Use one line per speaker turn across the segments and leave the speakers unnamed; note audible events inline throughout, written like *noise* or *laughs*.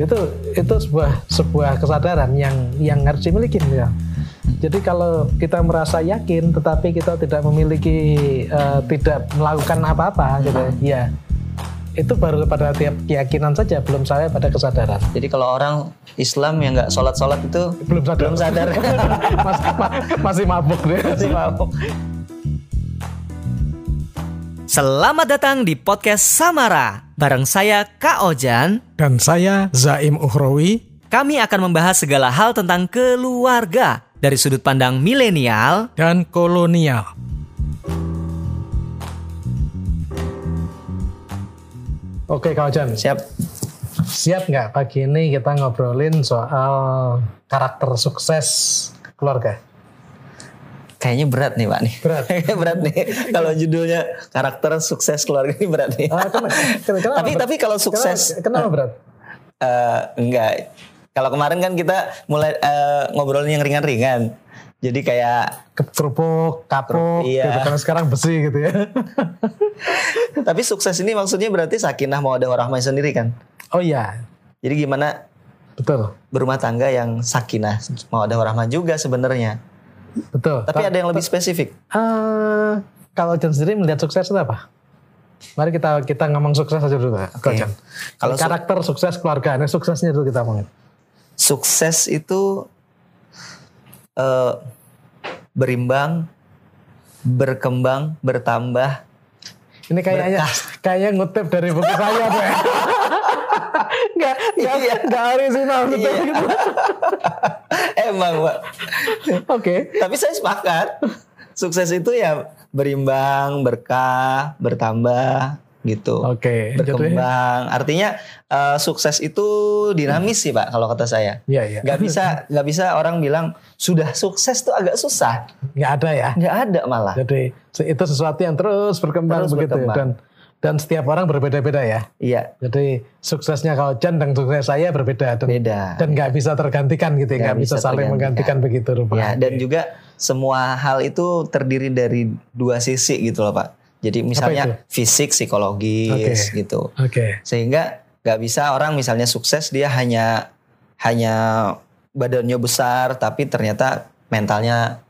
itu itu sebuah sebuah kesadaran yang yang harus dimiliki ya. Jadi kalau kita merasa yakin tetapi kita tidak memiliki uh, tidak melakukan apa-apa gitu ya itu baru pada tiap keyakinan saja belum saya pada kesadaran.
Jadi kalau orang Islam yang nggak sholat sholat itu
belum sadar.
Belum sadar. *laughs*
masih, masih mabuk deh.
Masih mabuk.
Selamat datang di podcast Samara. Bareng saya Kak Ojan.
Dan saya Zaim Uhrawi.
Kami akan membahas segala hal tentang keluarga. Dari sudut pandang milenial.
Dan kolonial. Oke Kak Ojan.
Siap.
Siap nggak pagi ini kita ngobrolin soal karakter sukses keluarga?
Kayaknya berat nih Pak nih.
Berat. *laughs*
berat nih. Kalau judulnya karakter sukses keluarga ini berat nih.
Uh, kenapa, kenapa *laughs*
tapi
berat?
tapi kalau sukses
kenapa, kenapa berat?
Uh, enggak. Kalau kemarin kan kita mulai uh, ngobrolin yang ringan-ringan. Jadi kayak
kerupuk, kapuk,
iya.
gitu kan sekarang besi gitu ya. *laughs*
Tapi sukses ini maksudnya berarti sakinah mau ada orang sendiri kan?
Oh iya.
Jadi gimana?
Betul.
Berumah tangga yang sakinah mau ada warahmah juga sebenarnya.
Betul.
Tapi ada yang lebih spesifik.
Uh, kalau Jan sendiri melihat sukses itu apa? Mari kita kita ngomong sukses aja dulu, okay. Kalau karakter su sukses keluarga, ini suksesnya dulu kita ngomongin.
Sukses itu uh, berimbang, berkembang, bertambah.
Ini kayaknya kayaknya ngutip dari buku saya tuh *laughs* Enggak, enggak, iya. enggak original iya. gitu. *laughs*
Emang, Pak.
Oke. Okay.
Tapi saya sepakat. Sukses itu ya berimbang, berkah, bertambah, gitu.
Oke.
Okay, berkembang. Jadi... Artinya uh, sukses itu dinamis sih pak kalau kata saya.
Iya iya.
Gak bisa gak bisa orang bilang sudah sukses tuh agak susah.
Gak ada ya.
Gak ada malah.
Jadi itu sesuatu yang terus berkembang terus begitu ya. berkembang. dan dan setiap orang berbeda-beda ya.
Iya.
Jadi suksesnya kalau Jan dan sukses saya berbeda dan
Beda.
dan nggak bisa tergantikan gitu ya, nggak bisa, bisa saling menggantikan begitu rupanya.
Ya, dan juga semua hal itu terdiri dari dua sisi gitu loh Pak. Jadi misalnya fisik, psikologis okay. gitu.
Oke. Okay.
Sehingga nggak bisa orang misalnya sukses dia hanya hanya badannya besar tapi ternyata mentalnya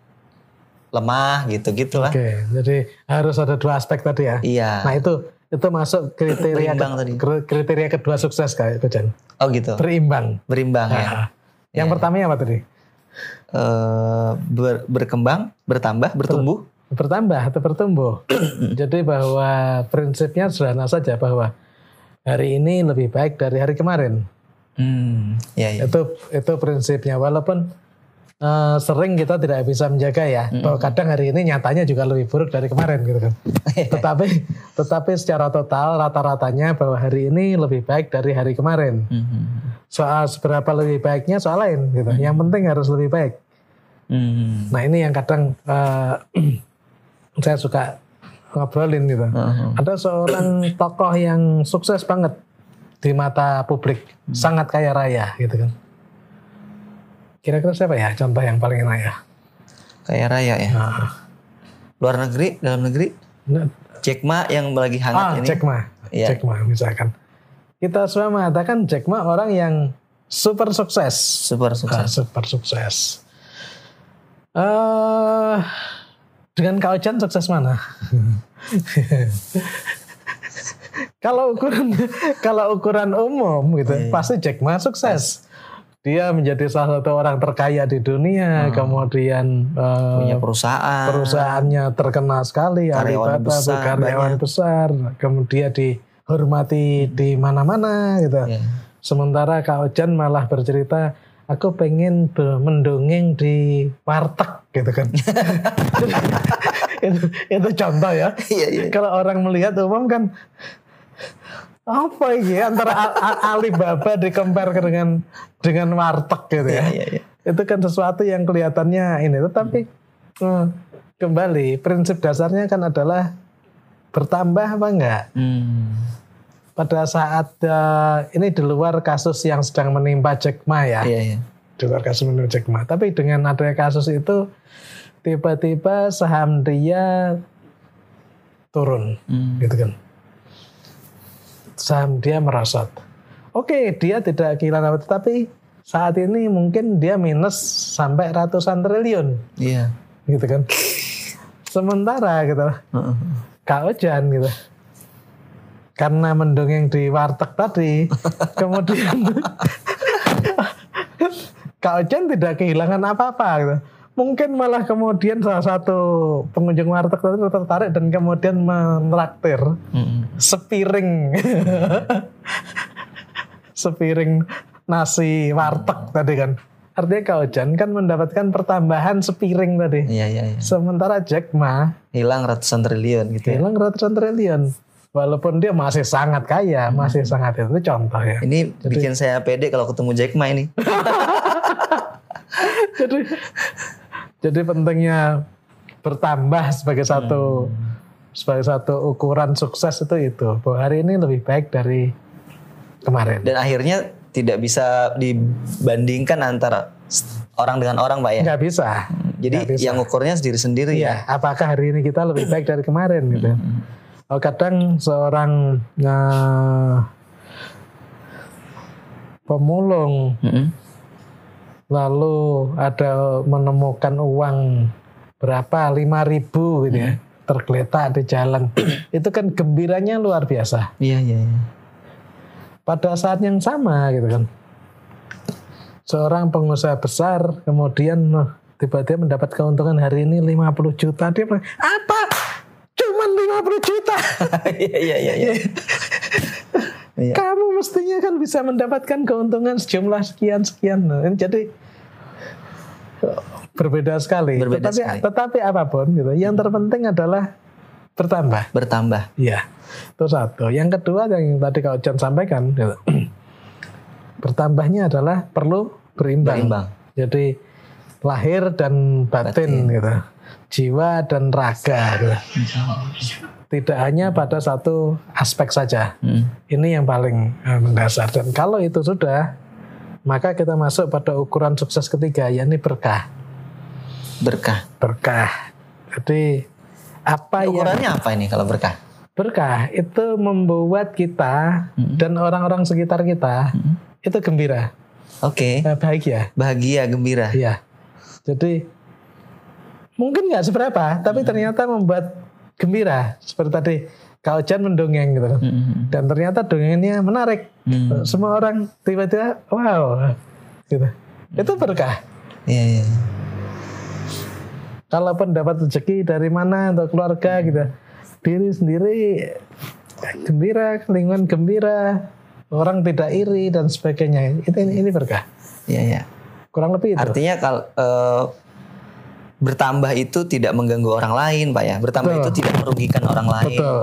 lemah gitu gitulah.
Oke, okay. jadi harus ada dua aspek tadi ya.
Iya.
Nah itu itu masuk kriteria ke,
tadi.
kriteria kedua sukses kayak Jan.
Oh gitu.
Berimbang.
Berimbang nah, ya.
Yang ya. pertamanya apa tadi?
Uh, ber, berkembang, bertambah, bertumbuh
bertambah atau bertumbuh. *clears throat* Jadi bahwa prinsipnya sederhana saja bahwa hari ini lebih baik dari hari kemarin.
Hmm, ya, ya.
Itu itu prinsipnya walaupun uh, sering kita tidak bisa menjaga ya. Hmm. Bahwa kadang hari ini nyatanya juga lebih buruk dari kemarin gitu kan. *laughs* tetapi tetapi secara total rata-ratanya bahwa hari ini lebih baik dari hari kemarin. Hmm. Soal seberapa lebih baiknya soal lain gitu. Hmm. Yang penting harus lebih baik. Hmm. Nah ini yang kadang uh, *clears throat* saya suka ngobrolin gitu. Uh-huh. Ada seorang tokoh yang sukses banget di mata publik, hmm. sangat kaya raya gitu kan. Kira-kira siapa ya contoh yang paling raya?
Kaya raya ya. Nah. Luar negeri, dalam negeri? Nah. Jack Ma yang lagi hangat ah, ini.
Jack Ma. Ya. Jack Ma misalkan. Kita semua mengatakan Jack Ma orang yang super sukses.
Super sukses. Uh,
super sukses. Uh, dengan Kak Ojan sukses mana? *laughs* kalau ukuran *laughs* kalau ukuran umum gitu yeah. pasti Jack Ma sukses. Dia menjadi salah satu orang terkaya di dunia, hmm. kemudian
uh, punya perusahaan,
perusahaannya terkenal sekali,
karyawan besar,
karyawan banyak. besar, kemudian dihormati di mana-mana gitu. Yeah. Sementara Kak Ojan malah bercerita aku pengen mendongeng di warteg gitu kan. *laughs* itu, itu contoh ya.
Iya, iya.
Kalau orang melihat umum kan apa ini antara Alibaba di compare dengan dengan warteg gitu ya.
Iya, iya, iya.
Itu kan sesuatu yang kelihatannya ini tetapi hmm. uh, kembali prinsip dasarnya kan adalah bertambah apa enggak? Hmm. Pada saat uh, ini di luar kasus yang sedang menimpa Jack Ma ya.
Iya, iya.
Di luar kasus menimpa Jack Ma. Tapi dengan adanya kasus itu tiba-tiba saham dia turun hmm. gitu kan saham dia merosot Oke, dia tidak kehilangan apa, tetapi saat ini mungkin dia minus sampai ratusan triliun,
Iya.
gitu kan. Sementara gitu,
Heeh.
Kak Ojan gitu. Karena mendongeng di warteg tadi, *laughs* kemudian *laughs* Kak Ojan tidak kehilangan apa-apa gitu. Mungkin malah kemudian salah satu pengunjung warteg tadi tertarik dan kemudian menraktir
Mm-mm.
sepiring *laughs* sepiring nasi warteg tadi kan. Artinya Kak Ojan kan mendapatkan pertambahan sepiring tadi.
Iya iya iya.
Sementara Jack Ma
Hilang ratusan triliun gitu ya.
hilang ratusan triliun. Walaupun dia masih sangat kaya, masih sangat itu contoh ya.
Ini bikin saya pede kalau ketemu Jack Ma ini. *laughs*
jadi jadi pentingnya bertambah sebagai satu sebagai satu ukuran sukses itu itu bahwa hari ini lebih baik dari kemarin.
Dan akhirnya tidak bisa dibandingkan antara orang dengan orang, Pak ya.
Nggak bisa.
Jadi
nggak bisa.
yang ukurnya sendiri-sendiri
Iya,
ya.
apakah hari ini kita lebih baik dari kemarin gitu. Oh, kadang seorang eh, pemulung
Mm-mm.
Lalu ada menemukan uang berapa? Lima ribu gitu ya. Tergeletak di jalan. *clears throat* Itu kan gembiranya luar biasa.
Iya iya. iya.
pada saat yang sama gitu kan. Seorang pengusaha besar kemudian tiba-tiba mendapat keuntungan hari ini 50 juta. Dia bilang apa? Cuman 50 juta? *laughs*
Iya iya iya. *laughs* iya.
Kamu mestinya kan bisa mendapatkan keuntungan sejumlah sekian sekian Nah, jadi berbeda sekali
Berbeda
tetapi
sekali.
tetapi apa pun gitu yang terpenting adalah bertambah
Bertambah.
Iya, itu satu. Yang kedua yang tadi Kak Ojan sampaikan, gitu. bertambahnya adalah perlu berimbang.
Berimbang.
Jadi lahir dan batin,
Batin.
gitu, jiwa dan raga. Gitu. Tidak hanya pada satu aspek saja.
Mm.
Ini yang paling eh, mendasar. Dan kalau itu sudah, maka kita masuk pada ukuran sukses ketiga, yakni berkah.
Berkah.
Berkah. Jadi apa yang
Ukurannya apa ini kalau berkah?
Berkah itu membuat kita dan orang-orang sekitar kita itu gembira,
Oke.
eh, bahagia.
Bahagia, gembira.
Iya. Jadi mungkin nggak seberapa, tapi ternyata membuat gembira. Seperti tadi Kak Ojan mendongeng gitu.
Mm-mm.
Dan ternyata dongengnya menarik.
Mm.
Semua orang tiba-tiba wow gitu. Itu berkah.
Iya iya.
Kalaupun dapat rezeki dari mana untuk keluarga gitu. Diri sendiri gembira, lingkungan gembira, orang tidak iri dan sebagainya. Itu ini, ini berkah.
Iya iya.
Kurang lebih itu.
Artinya kalau eh, bertambah itu tidak mengganggu orang lain, Pak ya. Bertambah
Betul.
itu tidak merugikan orang lain.
Betul.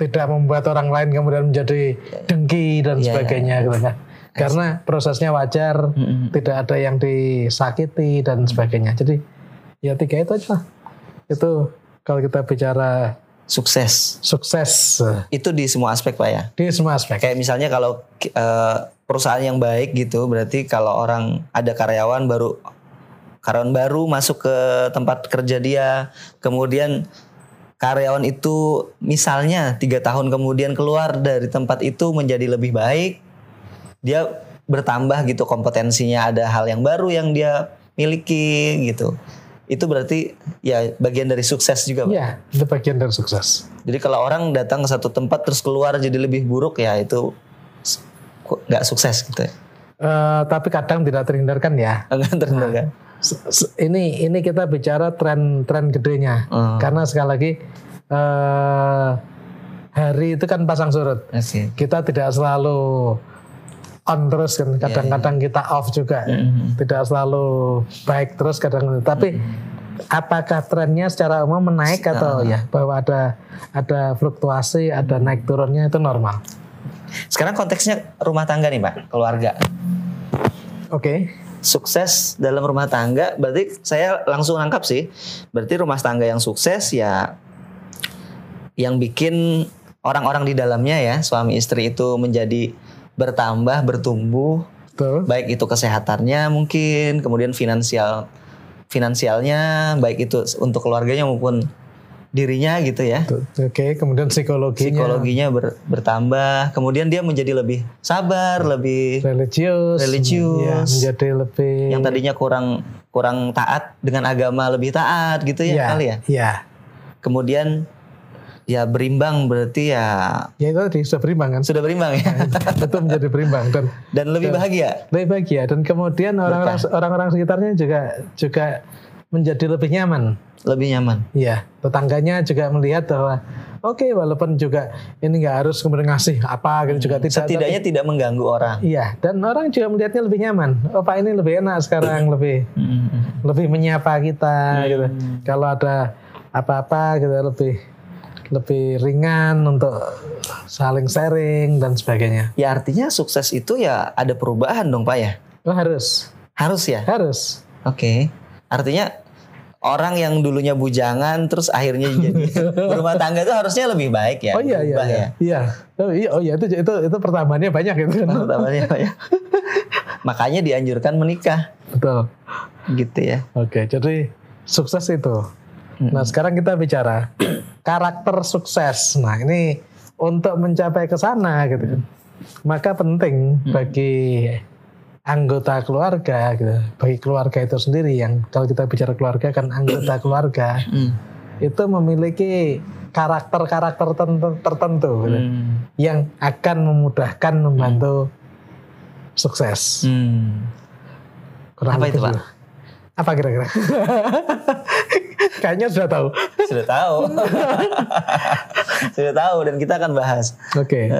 Tidak membuat orang lain kemudian menjadi dengki dan
Iya,
sebagainya gitu kan. Karena prosesnya wajar,
Mm-mm.
tidak ada yang disakiti dan sebagainya. Jadi ya tiga itu aja. Itu kalau kita bicara
Sukses.
sukses
Itu di semua aspek, Pak ya.
di semua aspek.
Kayak misalnya kalau eh, perusahaan yang baik gitu, berarti kalau orang ada karyawan baru karyawan baru masuk ke tempat kerja dia, kemudian karyawan itu misalnya tiga tahun kemudian keluar dari tempat itu menjadi lebih baik, dia bertambah gitu kompetensinya, ada hal yang baru yang dia miliki gitu. Itu berarti ya bagian dari sukses juga, Pak.
Iya, itu bagian dari sukses.
Jadi kalau orang datang ke satu tempat terus keluar jadi lebih buruk ya itu nggak sukses gitu ya.
Eh, tapi kadang tidak terhindarkan ya.
Enggak.
S- s- Ini ini kita bicara tren tren gedenya.
Hmm.
Karena sekali lagi eh, hari itu kan pasang surut. Kita tidak selalu on terus kan. Kadang-kadang kita off juga. Tidak selalu baik terus kadang. Tapi apakah trennya secara umum menaik atau ya bahwa ada ada fluktuasi, ada naik turunnya itu normal.
Sekarang konteksnya rumah tangga nih Pak, keluarga.
Oke.
Sukses dalam rumah tangga berarti saya langsung nangkap sih. Berarti rumah tangga yang sukses ya yang bikin orang-orang di dalamnya ya suami istri itu menjadi bertambah, bertumbuh,
Betul.
baik itu kesehatannya mungkin kemudian finansial finansialnya baik itu untuk keluarganya maupun dirinya gitu ya.
Oke, kemudian psikologinya
Psikologinya ber- bertambah, kemudian dia menjadi lebih sabar, lebih
religius,
Religius.
ya, menjadi lebih
yang tadinya kurang kurang taat dengan agama lebih taat gitu ya,
ya,
kali ya.
ya.
Kemudian ya berimbang berarti ya
Ya itu tadi sudah berimbang kan?
sudah berimbang ya
itu menjadi berimbang dan
dan lebih bahagia.
lebih bahagia dan kemudian orang-orang orang-orang sekitarnya juga juga menjadi lebih nyaman.
Lebih nyaman.
Iya, tetangganya juga melihat bahwa oke walaupun juga ini nggak harus kemudian ngasih apa gitu juga tidak.
Setidaknya tidak mengganggu orang.
Iya, dan orang juga melihatnya lebih nyaman. Oh Pak ini lebih enak sekarang, lebih lebih menyapa kita gitu. Kalau ada apa-apa gitu lebih lebih ringan untuk saling sharing dan sebagainya.
Ya artinya sukses itu ya ada perubahan dong Pak ya.
Oh harus,
Harus ya.
harus.
Oke. Artinya orang yang dulunya bujangan terus akhirnya jadi *laughs* berumah tangga itu harusnya lebih baik ya.
Oh iya iya iya.
ya.
Iya. Oh iya, oh iya itu itu itu pertambahannya banyak itu kan.
Pertamanya *laughs* Pak ya. Makanya dianjurkan menikah
Betul.
gitu ya.
Oke, jadi sukses itu. Nah, sekarang kita bicara karakter sukses. Nah, ini untuk mencapai ke sana gitu. Maka penting bagi anggota keluarga gitu. Bagi keluarga itu sendiri yang kalau kita bicara keluarga kan anggota *clears throat* keluarga
Hmm.
itu memiliki karakter-karakter tertentu, gitu,
Hmm.
yang akan memudahkan membantu sukses.
Hmm.
Kurang
Apa itu,
lebih
Pak?
gitu. Apa kira-kira? *laughs* Kayaknya sudah tahu.
Sudah tahu. *laughs* Sudah tahu dan kita akan bahas.
Oke.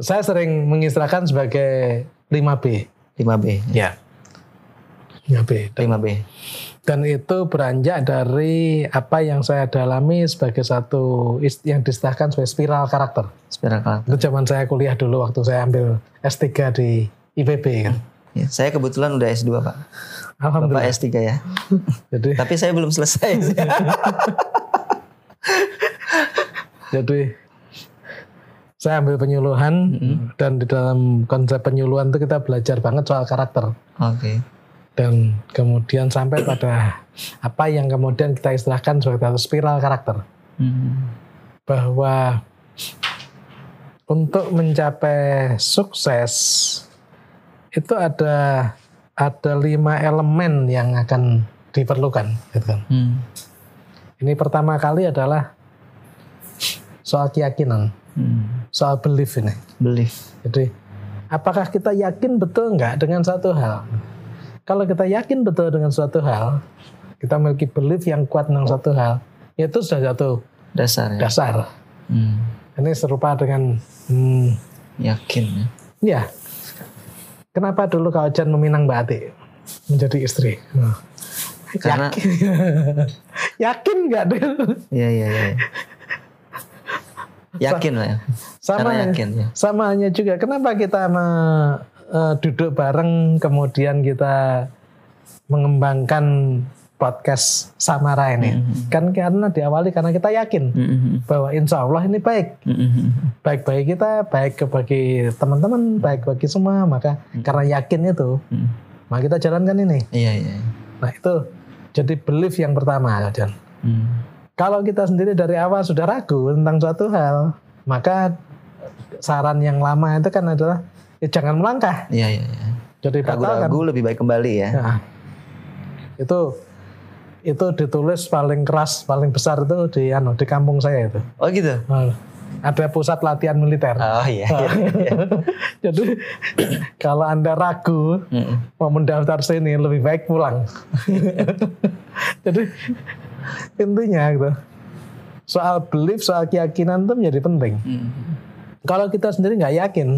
Saya sering mengistilahkan sebagai 5B.
5B.
Ya. 5B.
5B.
Dan itu beranjak dari apa yang saya dalami sebagai satu yang distilahkan sebagai spiral karakter.
Spiral karakter.
Itu zaman saya kuliah dulu waktu saya ambil S3 di IPB kan.
Ya, saya kebetulan udah S2, Pak. Bapak
Alhamdulillah.
S3 ya.
Jadi
Tapi saya belum selesai. *laughs*
Jadi saya ambil penyuluhan dan di dalam konsep penyuluhan itu kita belajar banget soal karakter
Oke.
dan kemudian sampai pada apa yang kemudian kita istilahkan sebagai spiral karakter
Hmm.
bahwa untuk mencapai sukses itu ada ada lima elemen yang akan diperlukan gitu kan.
Hmm.
Ini pertama kali adalah soal keyakinan,
Hmm.
Soal belief ini.
Belief.
Jadi, apakah kita yakin betul nggak dengan satu hal? Kalau kita yakin betul dengan suatu hal, kita memiliki belief yang kuat tentang satu hal, itu sudah satu
Dasar ya.
dasar.
Hmm.
Ini serupa dengan, hmm,
Yakin ya.
ya, kenapa dulu Kak Ojan meminang Mbak Ati menjadi istri? Nah,
Karena
Yakin, *laughs* yakin nggak?
Iya iya iya. Yakin lah ya.
Sama
Karena yakin ya.
sama halnya juga. Kenapa kita me- eh, duduk bareng kemudian kita mengembangkan podcast Samara ini? Kan karena diawali karena kita yakin
Hmm.
bahwa insya Allah ini baik. Baik bagi kita baik bagi teman-teman baik bagi semua. Maka karena yakin itu maka kita jalankan ini.
Iya iya.
nah itu. Jadi belief yang pertama Jan.
Hmm.
Kalau kita sendiri dari awal sudah ragu tentang suatu hal, maka saran yang lama itu kan adalah ya jangan melangkah.
Iya iya. iya.
Jadi.
Ragu-ragu lebih baik kembali ya.
Nah, itu itu ditulis paling keras, paling besar itu di anu di kampung saya itu.
Oh gitu.
Nah, Ada pusat latihan militer.
Oh iya. iya, iya. *laughs*
Jadi kalau anda ragu
Mm-mm.
mau mendaftar sini lebih baik pulang. *laughs* Jadi intinya gitu. Soal belief, soal keyakinan itu menjadi penting.
Mm.
Kalau kita sendiri nggak yakin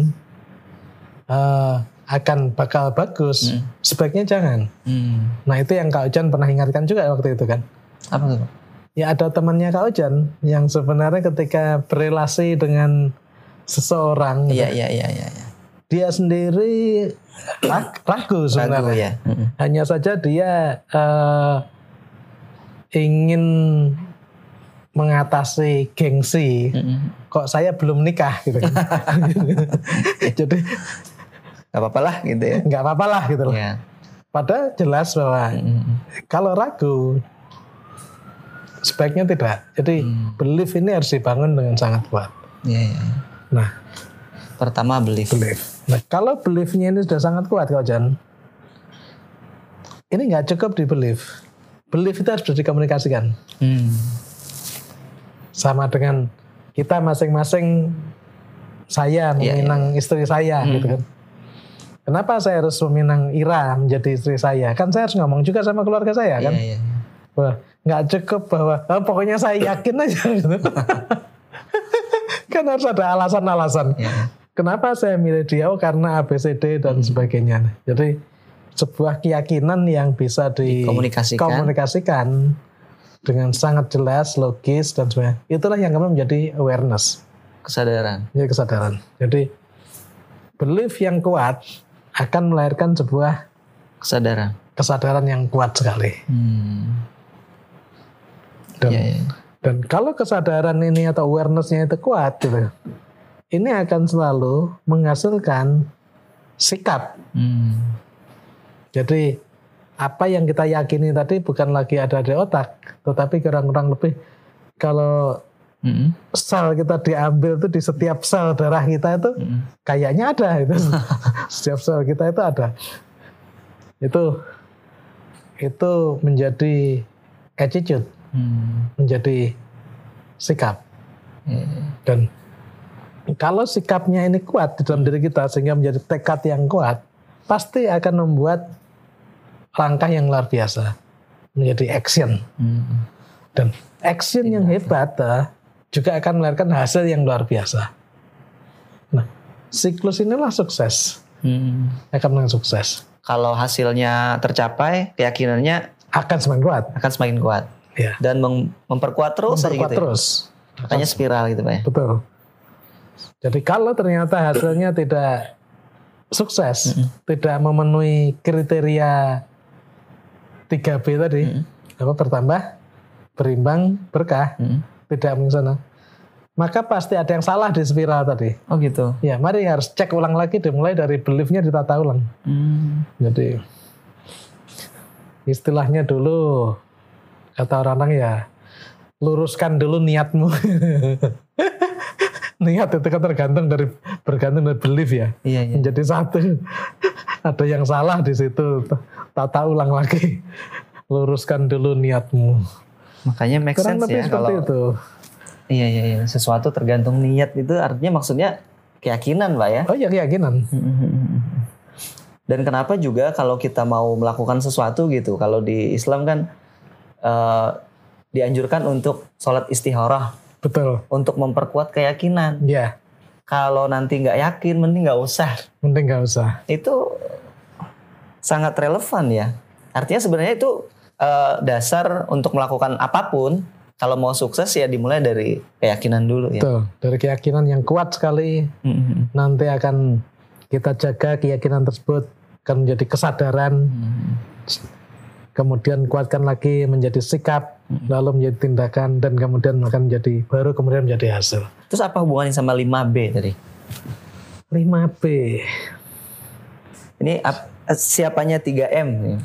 eh, akan bakal bagus, sebaiknya jangan.
Mm.
Nah itu yang Kak Ojan pernah ingatkan juga waktu itu kan.
Apa tuh? Pak?
Ya ada temannya Kak Ojan yang sebenarnya ketika berrelasi dengan seseorang,
Iya iya iya iya. iya.
dia sendiri rag- ragu
Ragu
sebenarnya.
ya. Mm-mm.
Hanya saja dia eh, ingin mengatasi gengsi.
Mm-mm.
Kok saya belum nikah gitu kan. *laughs* Jadi
Gak apa-apa lah gitu ya.
nggak apa-apa lah gitu loh.
Iya.
Padahal jelas bahwa
Mm-mm.
kalau ragu sebaiknya tidak. Jadi belief ini harus dibangun dengan sangat kuat.
Iya, iya.
Nah,
Pertama belief.
belief. Nah, kalau beliefnya ini sudah sangat kuat, Kak Jan, ini nggak cukup di belief. Belief itu harus bisa dikomunikasikan.
Hmm.
Sama dengan kita masing-masing saya meminang istri saya gitu kan. Kenapa saya harus meminang Ira menjadi istri saya? Kan saya harus ngomong juga sama keluarga saya kan.
Iya, iya.
Wah, nggak cukup bahwa "Oh, pokoknya saya yakin aja *laughs* gitu. kan harus ada alasan-alasan.
Iya.
Kenapa saya milih dia? Oh, karena ABCD dan sebagainya. Jadi sebuah keyakinan yang bisa
Dikomunikasikan.
dikomunikasikan dengan sangat jelas, logis dan sebagainya. Itulah yang kemudian menjadi awareness,
Kesadaran.
menjadi kesadaran. Jadi belief yang kuat akan melahirkan sebuah
Kesadaran.
kesadaran yang kuat sekali.
Hmm.
Dan,
Iya, iya.
dan kalau kesadaran ini atau awarenessnya itu kuat, gitu, ini akan selalu menghasilkan sikap.
Hmm.
Jadi apa yang kita yakini tadi bukan lagi ada di otak, tetapi kurang-kurang lebih kalau
Hmm.
sel kita diambil itu di setiap sel darah kita itu
Hmm.
kayaknya ada itu. *laughs* setiap sel kita itu ada. Itu itu menjadi attitude,
Hmm.
menjadi sikap.
Iya.
Dan kalau sikapnya ini kuat di dalam diri kita sehingga menjadi tekad yang kuat, pasti akan membuat langkah yang luar biasa menjadi action.
Hmm.
Dan action yang hebat eh, juga akan melahirkan hasil yang luar biasa. Nah, siklus inilah sukses.
Hmm.
Akan menang sukses.
Kalau hasilnya tercapai, keyakinannya
Akan semakin kuat.
akan semakin kuat
Ya.
dan mem- memperkuat terus
Memperkuat
gitu. ya.
terus.
Makanya spiral gitu pak ya.
Betul. Jadi kalau ternyata hasilnya tidak sukses, tidak memenuhi kriteria 3B tadi, apa bertambah, berimbang, berkah,
Hmm.
tidak mengisana, maka pasti ada yang salah di spiral tadi.
Oh gitu.
Ya, mari harus cek ulang lagi, dimulai dari beliefnya ditata ulang.
Hmm.
Jadi istilahnya dulu kata orang-orang ya luruskan dulu niatmu. *laughs* Niat itu kan tergantung dari bergantung dari belief ya.
Iya iya.
Menjadi satu. Ada yang salah di situ. Tata ulang lagi. *laughs* Luruskan dulu niatmu.
Makanya make
Kurang
sense ya
seperti
kalau
itu.
iya iya iya sesuatu tergantung niat itu artinya maksudnya keyakinan pak ya.
Oh ya keyakinan. *laughs*
Dan kenapa juga kalau kita mau melakukan sesuatu gitu, kalau di Islam kan eh, dianjurkan untuk sholat istikharah
Betul.
untuk memperkuat keyakinan.
Ya,
Kalau nanti nggak yakin, mending nggak usah.
mending nggak usah.
Itu sangat relevan ya. Artinya sebenarnya itu eh, dasar untuk melakukan apa pun. Kalau mau sukses ya dimulai dari keyakinan dulu ya.
Betul. Dari keyakinan yang kuat sekali
Mhm.
nanti akan kita jaga keyakinan tersebut akan menjadi kesadaran kemudian kuatkan lagi menjadi sikap lalu menjadi tindakan dan kemudian akan menjadi baru kemudian menjadi hasil
Terus apa hubungannya sama 5B tadi?
5B
Ini ap- siapanya 3M nih.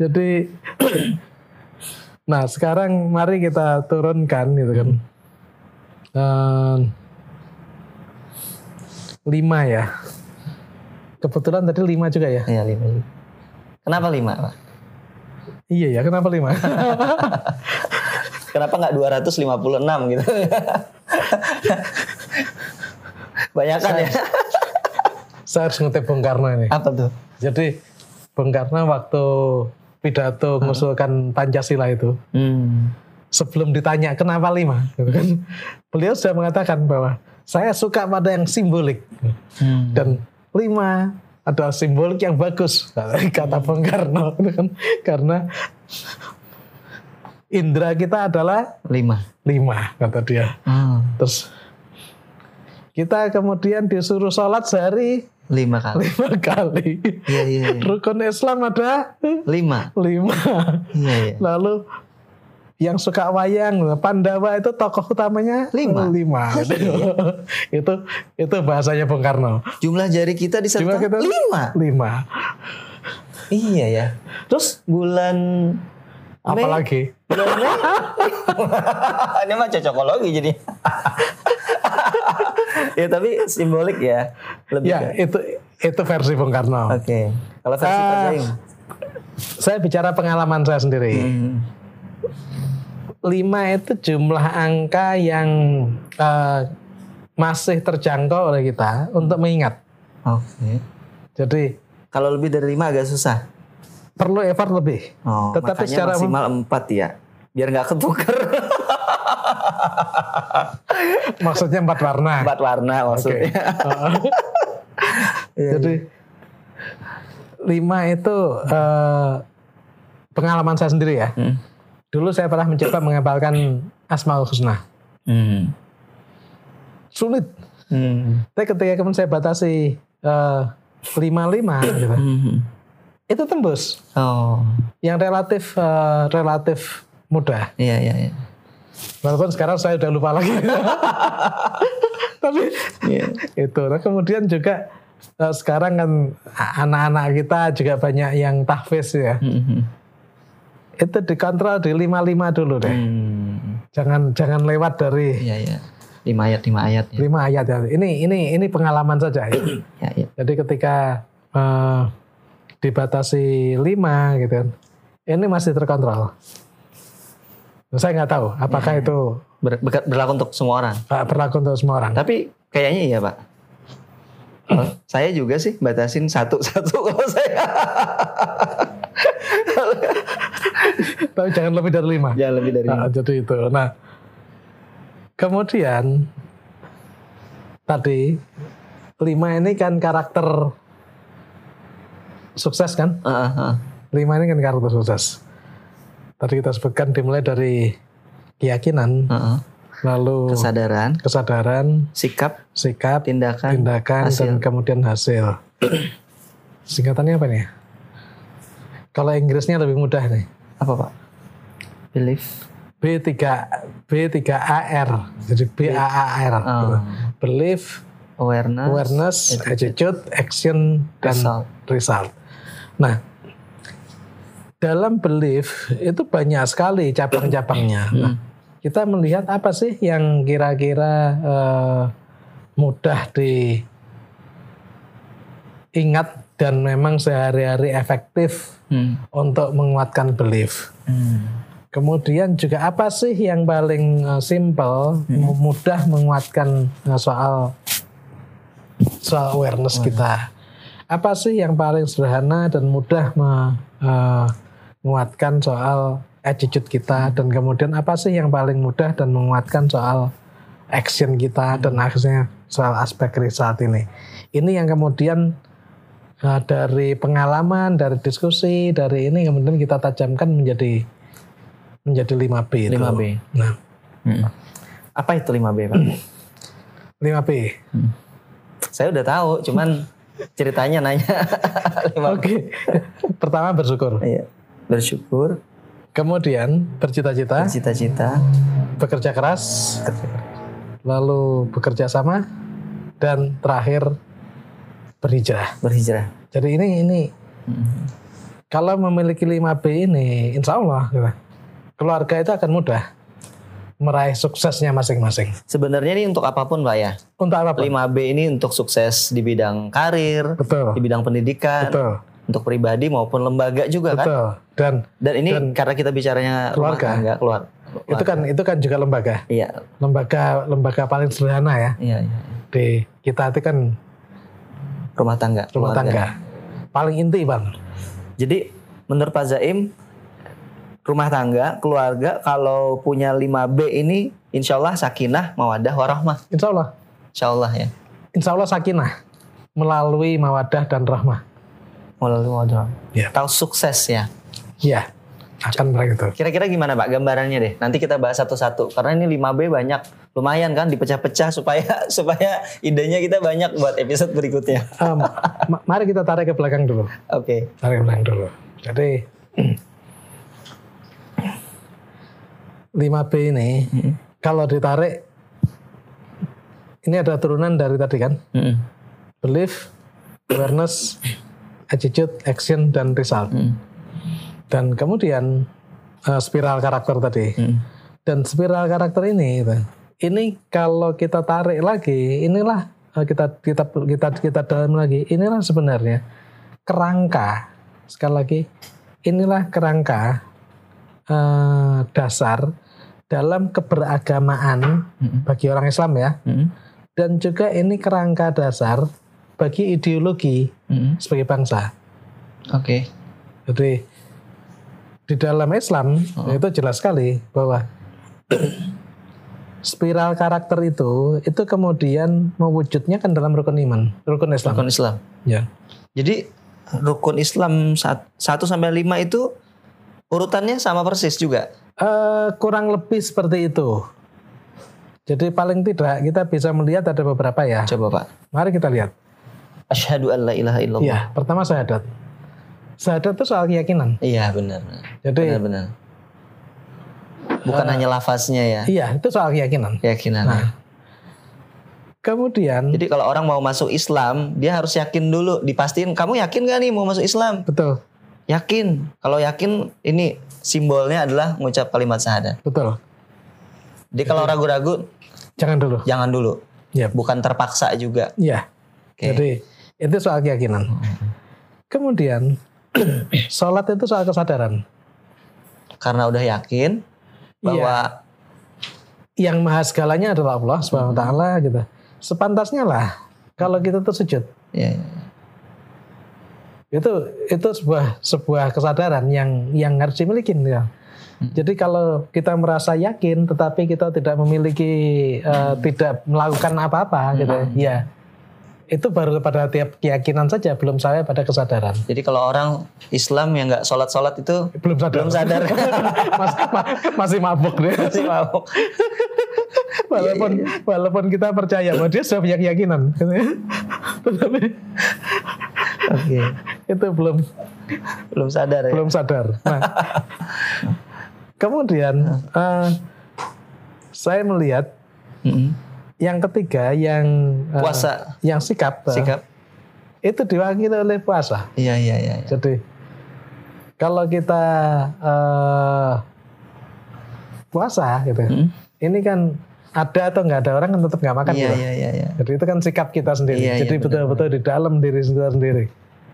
jadi nah sekarang mari kita turunkan gitu kan Eh, lima ya kebetulan tadi lima juga ya
Iya, 5. Kenapa 5, Pak?
iya ya kenapa lima *laughs*
Kenapa nggak 256 gitu? *laughs* Banyak kan ya? *laughs*
saya harus ngetip Bung Karno ini
Apa tuh?
Jadi Bung Karno waktu pidato mengusulkan Pancasila itu,
Hmm.
sebelum ditanya kenapa lima, gitu kan, beliau sudah mengatakan bahwa saya suka pada yang simbolik
Hmm.
dan lima adalah simbolik yang bagus *laughs* kata Bung Karno, gitu kan. karena indera kita adalah
5.
lima kata dia.
Hmm.
Terus kita kemudian disuruh sholat sehari
5 kali.
lima kali.
Iya, iya, iya.
Rukun Islam ada
5.
lima.
Iya, iya.
Lalu yang suka wayang, Pandawa itu tokoh utamanya
Lima.
lima. *laughs* itu itu bahasanya Bung Karno.
Jumlah jari kita di
Jumlah kita-
5.
Lima.
Iya ya. Terus bulan Mei,
Apalagi
bulan Mei. *laughs* Ini mah cocokologi jadi. Ya tapi simbolik ya. Lebih
ya
ke-
itu itu versi Bung Karno.
Oke. Kalau versi Pak
Ah,
Zaim.
Saya bicara pengalaman saya sendiri.
Hmm.
Lima itu jumlah angka yang eh, masih terjangkau oleh kita untuk mengingat.
Oke.
Jadi
Kalau lebih dari lima agak susah.
perlu effort lebih.
Oh,
Tetapi secara
maksimal empat ya. Biar nggak ketuker. *laughs*
maksudnya empat warna.
empat warna maksudnya. Iya,
Jadi lima itu eh, pengalaman saya sendiri ya.
Hmm.
Dulu saya pernah mencoba menghafalkan Asmaul Husna.
Hmm.
Sulit.
Hmm.
Tapi ketika kemudian saya batasi eh, lima lima, gitu,
Hmm.
itu tembus.
Oh,
Yang relatif eh, relatif mudah.
iya iya iya.
Walaupun sekarang saya udah lupa lagi. *laughs* Tapi
Iya.
itu. Nah, kemudian juga eh, sekarang kan anak-anak kita juga banyak yang tahfiz ya.
Hmm.
Itu dikontrol di lima lima dulu deh.
Hmm.
Jangan jangan lewat dari
Iya iya. Lima ayat lima ayat ya.
lima ayat ya. Ini ini ini pengalaman saja ya. *clears throat*
Ya, ya.
Jadi ketika eh, dibatasi lima gitu kan, ini masih terkontrol. Saya nggak tahu apakah itu
Ber- ber- berlaku untuk semua orang.
eh, berlaku untuk semua orang.
Tapi kayaknya iya pak. Oh, *clears throat* saya juga sih batasin satu-satu *laughs* kalau saya.
Tapi jangan lebih dari lima.
Jangan lebih dari
Nah, jadi itu. Nah, kemudian tadi lima ini kan karakter sukses kan?
Ah, ah.
Lima ini kan karakter sukses. Tadi kita sebutkan dimulai dari keyakinan,
Ah, ah.
lalu
Kesadaran,
kesadaran,
sikap,
sikap,
tindakan,
tindakan,
hasil.
dan kemudian hasil. Singkatannya apa nih? Kalau Inggrisnya lebih mudah nih.
apa pak? Belief.
B3 B3AR. Jadi BAAR.
Oh.
Belief,
Awareness.
awareness, attitude, action dan
Result.
result. Nah, dalam belief itu banyak sekali cabang-cabangnya. Nah, kita melihat apa sih yang kira-kira eh, mudah diingat dan memang sehari-hari efektif
Hmm.
untuk menguatkan belief.
Hmm.
Kemudian juga apa sih yang paling eh, simple, mu- mudah menguatkan eh, soal soal awareness kita? Apa sih yang paling sederhana dan mudah me- eh, menguatkan soal attitude kita dan kemudian apa sih yang paling mudah dan menguatkan soal action kita dan akhirnya soal aspek result ini. Ini yang kemudian eh, dari pengalaman, dari diskusi, dari ini kemudian kita tajamkan menjadi menjadi 5B itu.
5B.
Nah,
Hmm. Apa itu 5B pak?
5B.
saya udah tahu, cuman *laughs* ceritanya nanya. *laughs* 5B.
Oke. Pertama bersyukur.
Iya. Bersyukur,
Kemudian bercita-cita,
cita-cita,
bekerja keras, lalu bekerja sama dan terakhir berhijrah.
berhijrah.
Jadi ini ini
Hmm.
kalau memiliki 5B ini insya Allah gitu, keluarga itu akan mudah meraih suksesnya masing-masing.
Sebenarnya ini untuk apa pun pak ya.
Untuk apa?
5B ini untuk sukses di bidang karir,
Betul.
di bidang pendidikan,
Betul.
Untuk pribadi maupun lembaga juga kan.
Betul. Dan
Dan ini
Dan
karena kita bicaranya
keluarga.
tangga, keluar.
itu kan itu kan juga lembaga.
Iya,
Lembaga lembaga paling sederhana ya
iya, iya.
di kita itu kan
Rumah tangga.
rumah
keluarga.
tangga. Paling inti, Bang.
Jadi menurut Pak Zaim, rumah tangga, keluarga kalau punya 5B ini insya Allah sakinah, mawadah, warahmah.
Insya Allah.
Insya Allah ya.
Insya Allah sakinah melalui mawadah dan rahmah.
Melalui mawadah.
Ya.
Tahu sukses ya.
Iya, akan begitu.
Kira-kira gimana Pak gambarannya deh? Nanti kita bahas satu-satu. Karena ini 5B banyak. Lumayan kan dipecah-pecah *laughs* supaya supaya idenya kita banyak buat episode berikutnya.
Em, ma- mari kita tarik ke belakang dulu.
Oke.
Tarik ke belakang dulu. Jadi 5B ini kalau ditarik ini ada turunan dari tadi kan
Mm-mm.
belief, awareness, attitude, action, dan result.
Mm.
Dan kemudian eh, spiral karakter tadi.
Mm.
Dan spiral karakter ini, gitu. ini kalau kita tarik lagi, inilah eh, kita kita kita kita dalam lagi. Inilah sebenarnya kerangka. Sekali lagi, inilah kerangka eh, dasar dalam keberagamaan
Mm.
bagi orang Islam ya.
Mm.
Dan juga ini kerangka dasar bagi ideologi
Mm.
sebagai bangsa.
Oke.
Jadi di dalam Islam itu jelas sekali bahwa *clears throat* spiral karakter itu itu kemudian mewujudnya kan dalam rukun iman, rukun Islam.
Rukun Islam.
Ya.
Jadi rukun Islam 1 sampai 5 itu urutannya sama persis juga.
Eh, kurang lebih seperti itu. Jadi paling tidak kita bisa melihat ada beberapa ya.
Coba Pak.
Mari kita lihat.
Asyhadu an la ilaha illallah.
Iya, pertama syahadat. Syahadat itu soal keyakinan.
Iya, benar. benar.
Jadi
Benar-benar. Bukan hanya lafaznya ya,
iya, itu soal keyakinan.
keyakinan.
Nah, kemudian
Jadi kalau orang mau masuk Islam, dia harus yakin dulu, dipastiin kamu yakin gak nih mau masuk Islam?
betul,
Yakin. Kalau yakin ini simbolnya adalah mengucap kalimat syahadat.
betul.
Jadi kalau ragu-ragu
Jangan dulu.
jangan dulu.
Ya,
Bukan terpaksa juga.
Iya.
Oke.
Jadi itu soal keyakinan. Kemudian *coughs* sholat itu soal kesadaran.
Karena udah yakin bahwa
Yang maha segalanya adalah Allah Subhanahu wa taala gitu. Sepantasnya lah kalau kita tuh sujud.
ya, ya.
Itu itu sebuah sebuah kesadaran yang yang harus dimiliki ya. Jadi kalau kita merasa yakin tetapi kita tidak memiliki eh, tidak melakukan apa-apa gitu ya. Itu baru pada tiap keyakinan saja belum sampai pada kesadaran.
Jadi kalau orang Islam yang nggak sholat-sholat itu
Belum sadar.
belum sadar. *laughs*
masih, ma- masih mabuk dia.
Masih mabuk. *laughs*
walaupun walaupun kita percaya bahwa dia sudah punya keyakinan *laughs* tetapi
Oke.
itu belum
Belum sadar ya.
belum sadar nah kemudian eh, saya melihat
Mm-mm.
Yang ketiga yang eh,
Puasa.
yang sikap, eh,
Sikap.
itu diwakili oleh puasa
Iya, iya, iya. iya.
jadi kalau kita eh, puasa gitu
Mm.
ini kan ada atau nggak ada orang kan tetap nggak makan
Iya,
gitu.
iya, iya, iya.
Jadi itu kan sikap kita sendiri.
Iya, iya,
Jadi betul-betul di dalam diri kita sendiri.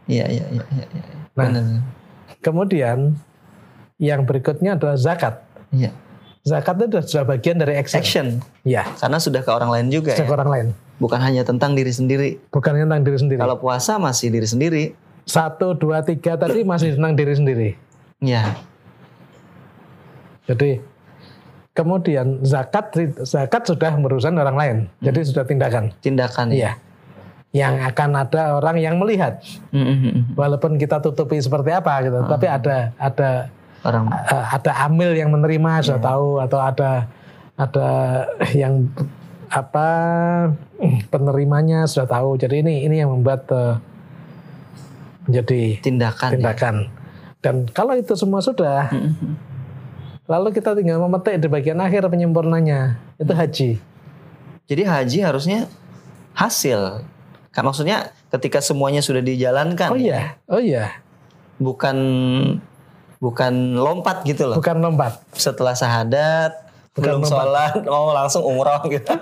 Iya, iya, iya, iya. iya.
Nah.
Benar.
Kemudian yang berikutnya adalah zakat.
Iya.
Zakat itu sudah bagian dari action.
Action.
Ya,
Karena sudah ke orang lain juga
sejak
ya.
orang lain.
Bukan hanya tentang diri sendiri.
Bukan tentang diri sendiri.
Kalau puasa masih diri sendiri.
Satu, dua, tiga tadi masih tentang diri sendiri.
Iya.
Jadi kemudian zakat zakat sudah merusak orang lain. Jadi sudah tindakan.
Tindakan ya.
Iya. Yang akan ada orang yang melihat.
Mm-mm.
Walaupun kita tutupi seperti apa gitu, tapi ada ada
Orang
eh, ada amil yang menerima sudah tahu atau ada ada yang apa penerimanya sudah tahu. Jadi ini ini yang membuat eh, menjadi
tindakan. ya.
tindakan. Dan kalau itu semua sudah,
Mm-mm.
lalu kita tinggal memetik di bagian akhir penyempurnanya itu haji.
Jadi haji harusnya hasil. Kan maksudnya ketika semuanya sudah dijalankan.
Oh iya, oh iya,
Bukan bukan lompat gitu loh.
bukan lompat.
Setelah syahadat
Bukan
belum
lompat.
sholat, oh langsung umroh gitu. *laughs*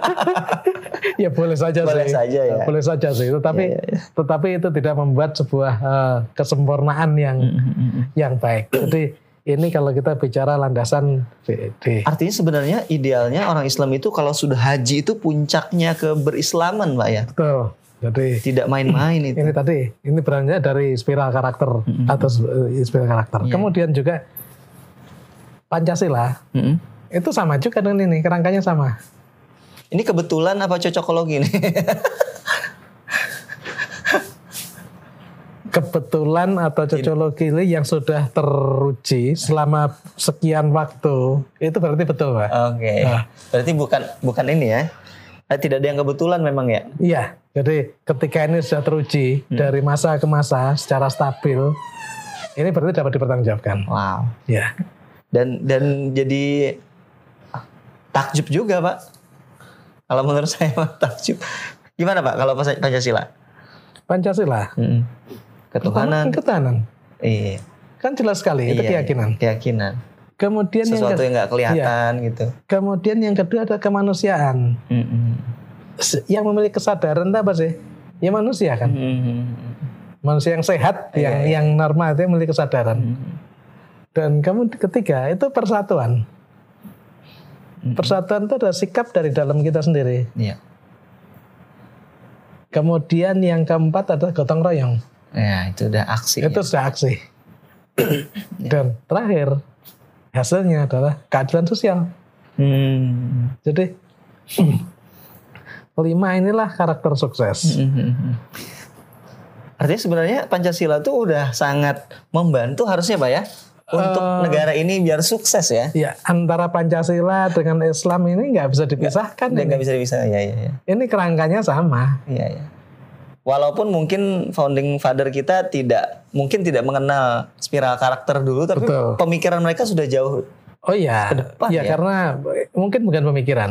Ya boleh saja
Boleh
sih.
saja ya.
Boleh saja sih. Tetapi
Iya, iya,
tetapi itu tidak membuat sebuah eh, kesempurnaan yang yang baik. Jadi ini kalau kita bicara landasan VD.
Artinya sebenarnya idealnya orang Islam itu kalau sudah haji itu puncaknya ke berislaman, Pak ya.
Betul. Jadi
Tidak main-main itu.
ini tadi ini beranjak dari spiral karakter atau eh, spiral karakter.
Iya.
Kemudian juga Pancasila
Mm-mm.
itu sama juga dengan ini kerangkanya sama.
Ini kebetulan apa cocokologi nih? *laughs*
Kebetulan atau cocologi yang sudah teruji selama sekian waktu itu berarti betul, Pak.
Oke. Berarti bukan bukan ini ya. Eh, Tidak ada yang kebetulan memang ya.
Iya, jadi ketika ini sudah teruji dari masa ke masa secara stabil, ini berarti dapat dipertanggungjawabkan.
Wow.
Ya,
Dan dan jadi takjub juga, Pak. Kalau menurut *laughs* saya mah takjub. Gimana, Pak? Kalau Pancasila?
Pancasila.
Mm-mm. Ketuhanan.
Pertama, ketahanan.
Iya.
Kan jelas sekali itu
Iya,
keyakinan.
Keyakinan.
Kemudian yang
Sesuatu
ke-
yang nggak kelihatan gitu.
kemudian yang kedua ada kemanusiaan.
Mm-mm.
Se- Yang memiliki kesadaran itu apa sih? Ya manusia kan.
Mm-mm.
Manusia yang sehat,
Iya,
yang yang normal itu yang memiliki kesadaran.
Mm-mm.
Dan kemudian ketiga itu persatuan. Persatuan itu ada sikap dari dalam kita sendiri.
Iya.
Kemudian yang keempat adalah gotong royong.
Ya, itu udah aksi.
Itu sudah aksi. *coughs* Dan terakhir hasilnya adalah keadilan sosial.
Hmm.
Jadi *clears throat* lima inilah karakter sukses.
Mhm. Artinya sebenarnya Pancasila tuh udah sangat membantu harusnya Pak ya untuk
Eh.
negara ini biar sukses ya.
Ya antara Pancasila dengan Islam ini nggak bisa dipisahkan.
Nggak bisa bisa ya ya ya.
Ini kerangkanya sama.
Iya ya. Walaupun mungkin founding father kita tidak mungkin tidak mengenal spiral karakter dulu tapi
Betul.
pemikiran mereka sudah jauh.
Oh iya,
depan
ya,
ya.
karena mungkin bukan pemikiran,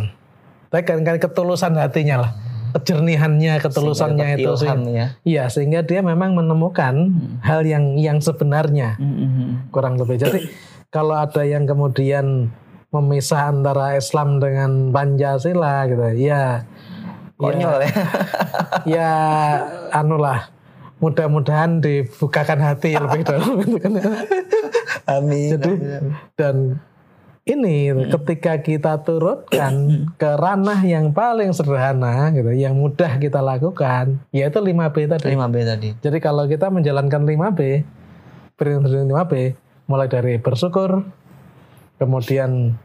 tapi kan, kan ketulusan hatinya lah, kejernihannya, ketulusannya itu sih.
ya.
Iya, sehingga dia memang menemukan hal yang yang sebenarnya kurang lebih. Jadi kalau ada yang kemudian memisah antara Islam dengan Pancasila gitu, ya,
Konyol ya.
ya, anulah. Mudah-mudahan dibukakan hati lebih dalam *laughs* gitu kan.
Amin.
Jadi dan ini ketika kita turutkan ke ranah yang paling sederhana gitu, yang mudah kita lakukan, yaitu 5B tadi.
5B tadi.
Jadi kalau kita menjalankan 5B, prinsip 5B, mulai dari bersyukur, kemudian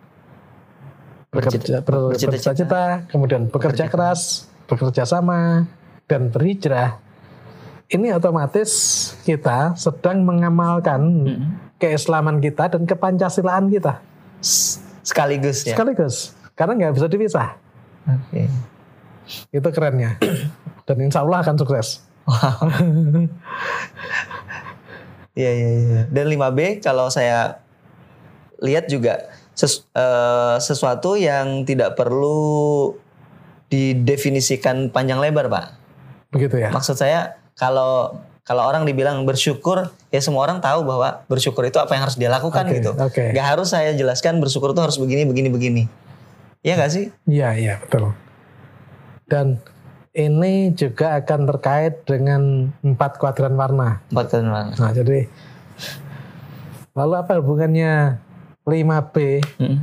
bercita-cita.
bercita-cita, kemudian bekerja keras, bekerja sama, dan berhijrah. Ini otomatis kita sedang mengamalkan keislaman kita dan kepancasilaan kita
Sekaligus ya.
sekaligus karena nggak bisa dipisah
Oke.
itu kerennya dan insya Allah akan sukses *laughs*
Iya iya iya. Dan 5B kalau saya lihat juga ses- eh, sesuatu yang tidak perlu didefinisikan panjang lebar, Pak.
begitu ya
Maksud saya kalau kalau orang dibilang bersyukur, ya semua orang tahu bahwa bersyukur itu apa yang harus dia lakukan
Oke,
gitu.
oke.
Gak harus saya jelaskan bersyukur itu harus begini begini begini. Iya gak sih?
iya iya betul dan ini juga akan terkait dengan empat kuadran warna
Empat kalian mana?
nah jadi lalu apa hubungannya 5B
Mm.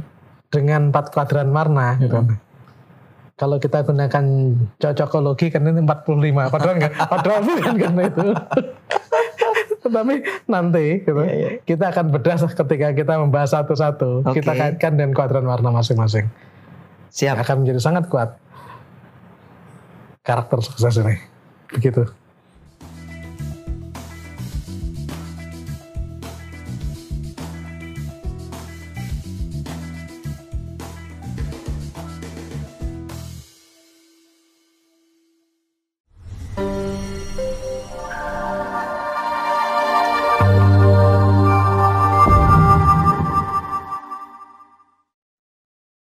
dengan empat kuadran warna. Gitu. Kalau kita gunakan cocokologi kan ini 45 padahal enggak *laughs* padahal bukan kan itu. *laughs* Tetapi nanti gitu,
Iya,
kita akan bedah ketika kita membahas satu-satu.
Oke.
kita kaitkan dengan kuadran warna masing-masing.
Siap.
akan menjadi sangat kuat karakter sukses ini. Begitu